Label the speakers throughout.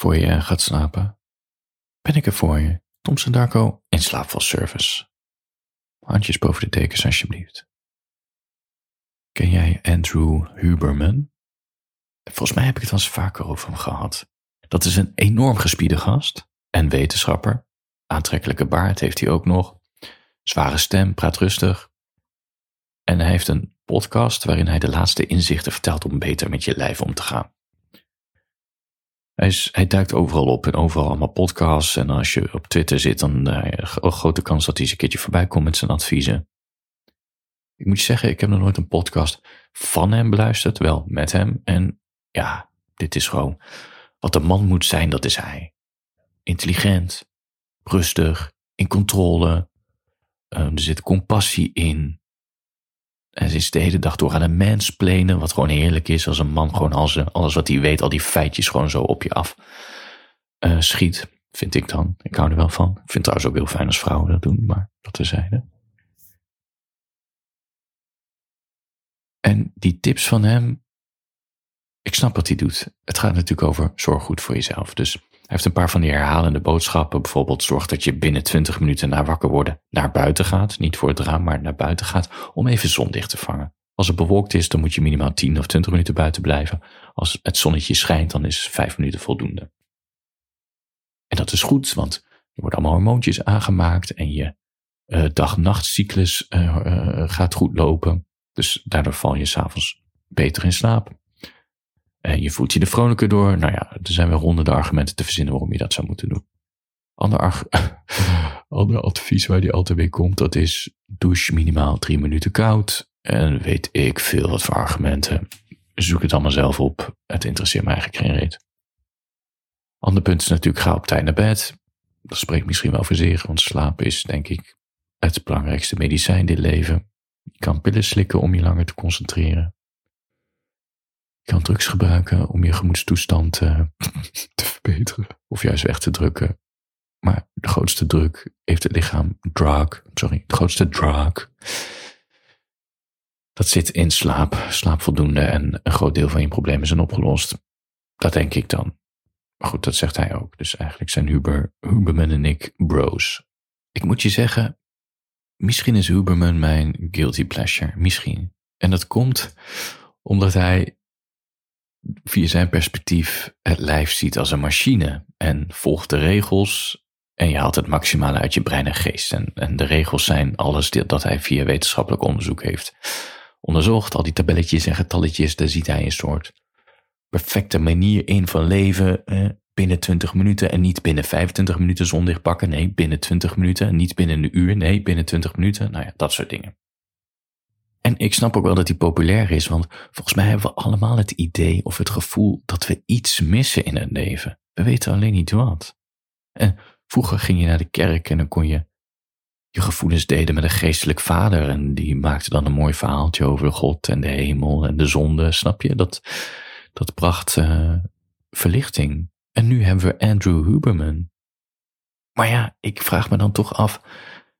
Speaker 1: voor je gaat slapen, ben ik er voor je, Thompson Darko in slaapvalservice. Handjes boven de dekens alsjeblieft. Ken jij Andrew Huberman? Volgens mij heb ik het al eens vaker over hem gehad. Dat is een enorm gespiede gast en wetenschapper. Aantrekkelijke baard heeft hij ook nog. Zware stem, praat rustig. En hij heeft een podcast waarin hij de laatste inzichten vertelt om beter met je lijf om te gaan. Hij, hij duikt overal op en overal allemaal podcasts. En als je op Twitter zit, dan uh, grote kans dat hij eens een keertje voorbij komt met zijn adviezen. Ik moet zeggen, ik heb nog nooit een podcast van hem beluisterd, wel met hem. En ja, dit is gewoon wat een man moet zijn, dat is hij. Intelligent, rustig, in controle. Uh, er zit compassie in. Hij is de hele dag door aan een mansplainen, wat gewoon heerlijk is als een man gewoon alles, alles wat hij weet, al die feitjes gewoon zo op je af uh, schiet, vind ik dan. Ik hou er wel van. Ik vind het trouwens ook heel fijn als vrouwen dat doen, maar dat terzijde. En die tips van hem, ik snap wat hij doet. Het gaat natuurlijk over zorg goed voor jezelf. Dus heeft een paar van die herhalende boodschappen. Bijvoorbeeld zorg dat je binnen 20 minuten na wakker worden naar buiten gaat. Niet voor het raam, maar naar buiten gaat. Om even zonlicht te vangen. Als het bewolkt is, dan moet je minimaal 10 of 20 minuten buiten blijven. Als het zonnetje schijnt, dan is 5 minuten voldoende. En dat is goed, want er worden allemaal hormoontjes aangemaakt. En je uh, dag-nachtcyclus uh, gaat goed lopen. Dus daardoor val je s'avonds beter in slaap. En je voelt je er vrolijker door. Nou ja, er zijn wel honderden argumenten te verzinnen waarom je dat zou moeten doen. Ander, advies waar die altijd weer komt, dat is douche minimaal drie minuten koud. En weet ik veel wat voor argumenten. Zoek het allemaal zelf op. Het interesseert me eigenlijk geen reet. Ander punt is natuurlijk, ga op tijd naar bed. Dat spreekt misschien wel voor zich, want slaap is denk ik het belangrijkste medicijn dit leven. Je kan pillen slikken om je langer te concentreren. Kan drugs gebruiken om je gemoedstoestand uh, te verbeteren of juist weg te drukken. Maar de grootste druk heeft het lichaam drug, sorry, de grootste drug. Dat zit in slaap, slaap voldoende en een groot deel van je problemen zijn opgelost. Dat denk ik dan. Maar goed, dat zegt hij ook. Dus eigenlijk zijn Huber, Huberman en ik bros. Ik moet je zeggen, misschien is Huberman mijn guilty pleasure. Misschien. En dat komt omdat hij via zijn perspectief het lijf ziet als een machine en volgt de regels en je haalt het maximale uit je brein en geest. En, en de regels zijn alles dat hij via wetenschappelijk onderzoek heeft onderzocht. Al die tabelletjes en getalletjes, daar ziet hij een soort perfecte manier in van leven eh, binnen 20 minuten en niet binnen 25 minuten zondicht pakken. Nee, binnen 20 minuten. Niet binnen een uur. Nee, binnen 20 minuten. Nou ja, dat soort dingen. En ik snap ook wel dat die populair is, want volgens mij hebben we allemaal het idee of het gevoel dat we iets missen in het leven. We weten alleen niet wat. En vroeger ging je naar de kerk en dan kon je je gevoelens delen met een geestelijk vader en die maakte dan een mooi verhaaltje over God en de hemel en de zonde, snap je? Dat, dat bracht uh, verlichting. En nu hebben we Andrew Huberman. Maar ja, ik vraag me dan toch af,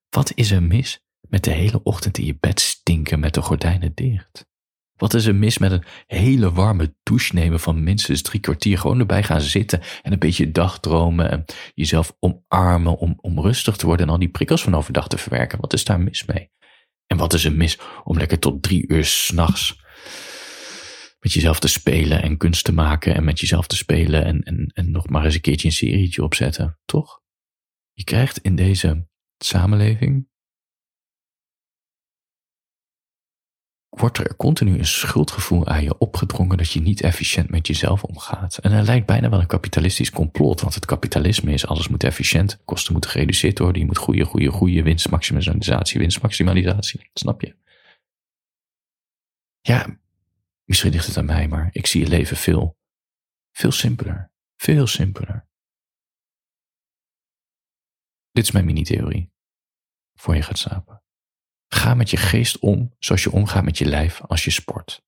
Speaker 1: wat is er mis met de hele ochtend in je bed stinken met de gordijnen dicht? Wat is er mis met een hele warme douche nemen van minstens drie kwartier? Gewoon erbij gaan zitten en een beetje dagdromen en jezelf omarmen om, om rustig te worden en al die prikkels van overdag te verwerken. Wat is daar mis mee? En wat is er mis om lekker tot drie uur s'nachts met jezelf te spelen en kunst te maken en met jezelf te spelen en, en, en nog maar eens een keertje een serietje opzetten, toch? Je krijgt in deze samenleving wordt er continu een schuldgevoel aan je opgedrongen dat je niet efficiënt met jezelf omgaat. En dat lijkt bijna wel een kapitalistisch complot, want het kapitalisme is alles moet efficiënt, kosten moeten gereduceerd worden, je moet groeien, groeien, groeien, winstmaximalisatie, winstmaximalisatie. Snap je? Ja, misschien ligt het aan mij, maar ik zie je leven veel, veel simpeler. Veel simpeler. Dit is mijn mini-theorie. Voor je gaat slapen. Ga met je geest om zoals je omgaat met je lijf als je sport.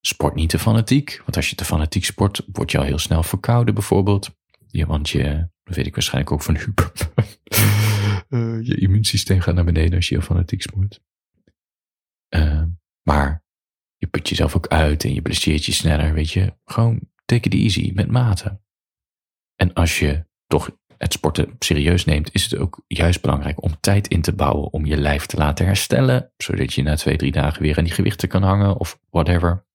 Speaker 1: Sport niet te fanatiek, want als je te fanatiek sport, word je al heel snel verkouden bijvoorbeeld. Ja, want je, dat weet ik waarschijnlijk ook van Huber, uh, je immuunsysteem gaat naar beneden als je heel fanatiek sport. Uh, maar je put jezelf ook uit en je blesseert je sneller, weet je. Gewoon take it easy, met mate. En als je toch het sporten serieus neemt, is het ook juist belangrijk om tijd in te bouwen om je lijf te laten herstellen, zodat je na twee, drie dagen weer aan die gewichten kan hangen of whatever.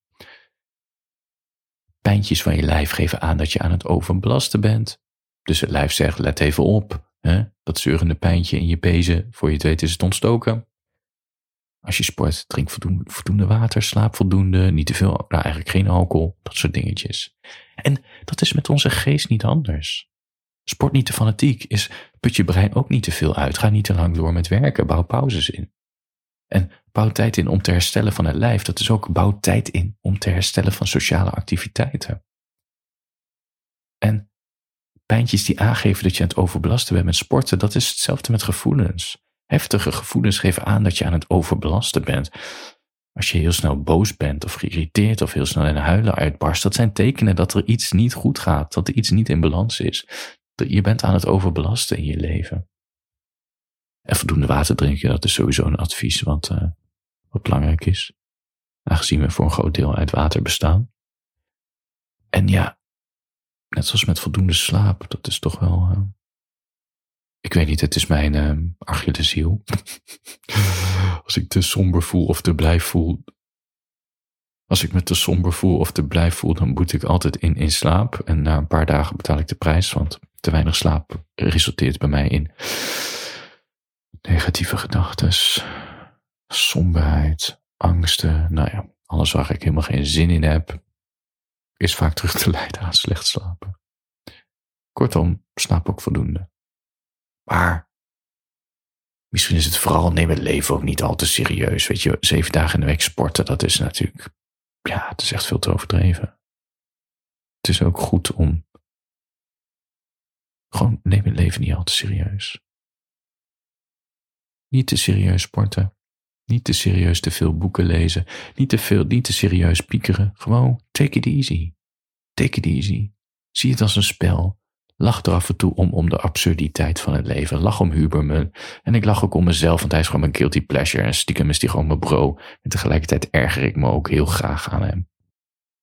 Speaker 1: Pijntjes van je lijf geven aan dat je aan het overbelasten bent. Dus het lijf zegt, let even op, hè? dat zeurende pijntje in je pezen, voor je het weet is het ontstoken. Als je sport, drink voldoende, voldoende water, slaap voldoende, niet te veel, nou eigenlijk geen alcohol, dat soort dingetjes. En dat is met onze geest niet anders. Sport niet te fanatiek is put je brein ook niet te veel uit. Ga niet te lang door met werken. Bouw pauzes in. En bouw tijd in om te herstellen van het lijf. Dat is ook bouw tijd in om te herstellen van sociale activiteiten. En pijntjes die aangeven dat je aan het overbelasten bent met sporten, dat is hetzelfde met gevoelens. Heftige gevoelens geven aan dat je aan het overbelasten bent. Als je heel snel boos bent of geïrriteerd of heel snel in huilen uitbarst, dat zijn tekenen dat er iets niet goed gaat, dat er iets niet in balans is je bent aan het overbelasten in je leven. En voldoende water drinken, dat is sowieso een advies, want uh, wat belangrijk is, aangezien we voor een groot deel uit water bestaan. En ja, net zoals met voldoende slaap, dat is toch wel. Uh, ik weet niet, het is mijn uh, Achilleshiel. Als ik te somber voel of te blij voel. Als ik me te somber voel of te blij voel, dan moet ik altijd in, in slaap. En na een paar dagen betaal ik de prijs, want te weinig slaap resulteert bij mij in negatieve gedachten, somberheid, angsten. Nou ja, alles waar ik helemaal geen zin in heb, is vaak terug te leiden aan slecht slapen. Kortom, slaap ook voldoende. Maar misschien is het vooral, neem het leven ook niet al te serieus. Weet je, zeven dagen in de week sporten, dat is natuurlijk, ja, het is echt veel te overdreven. Het is ook goed om gewoon neem het leven niet al te serieus. Niet te serieus sporten. Niet te serieus te veel boeken lezen. Niet te veel, niet te serieus piekeren. Gewoon take it easy. Take it easy. Zie het als een spel. Lach er af en toe om, om de absurditeit van het leven. Lach om Huberman. En ik lach ook om mezelf, want hij is gewoon mijn guilty pleasure. En stiekem is hij gewoon mijn bro. En tegelijkertijd erger ik me ook heel graag aan hem.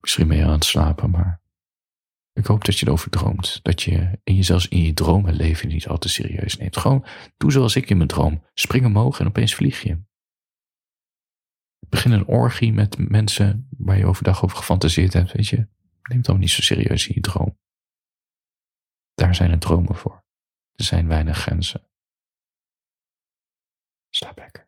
Speaker 1: Misschien ben je aan het slapen, maar ik hoop dat je erover droomt. Dat je in jezelf in je dromen leven niet al te serieus neemt. Gewoon doe zoals ik in mijn droom. Spring omhoog en opeens vlieg je. Begin een orgie met mensen waar je overdag over gefantaseerd hebt. Weet je, neem het allemaal niet zo serieus in je droom. Daar zijn er dromen voor. Er zijn weinig grenzen. Slaap lekker.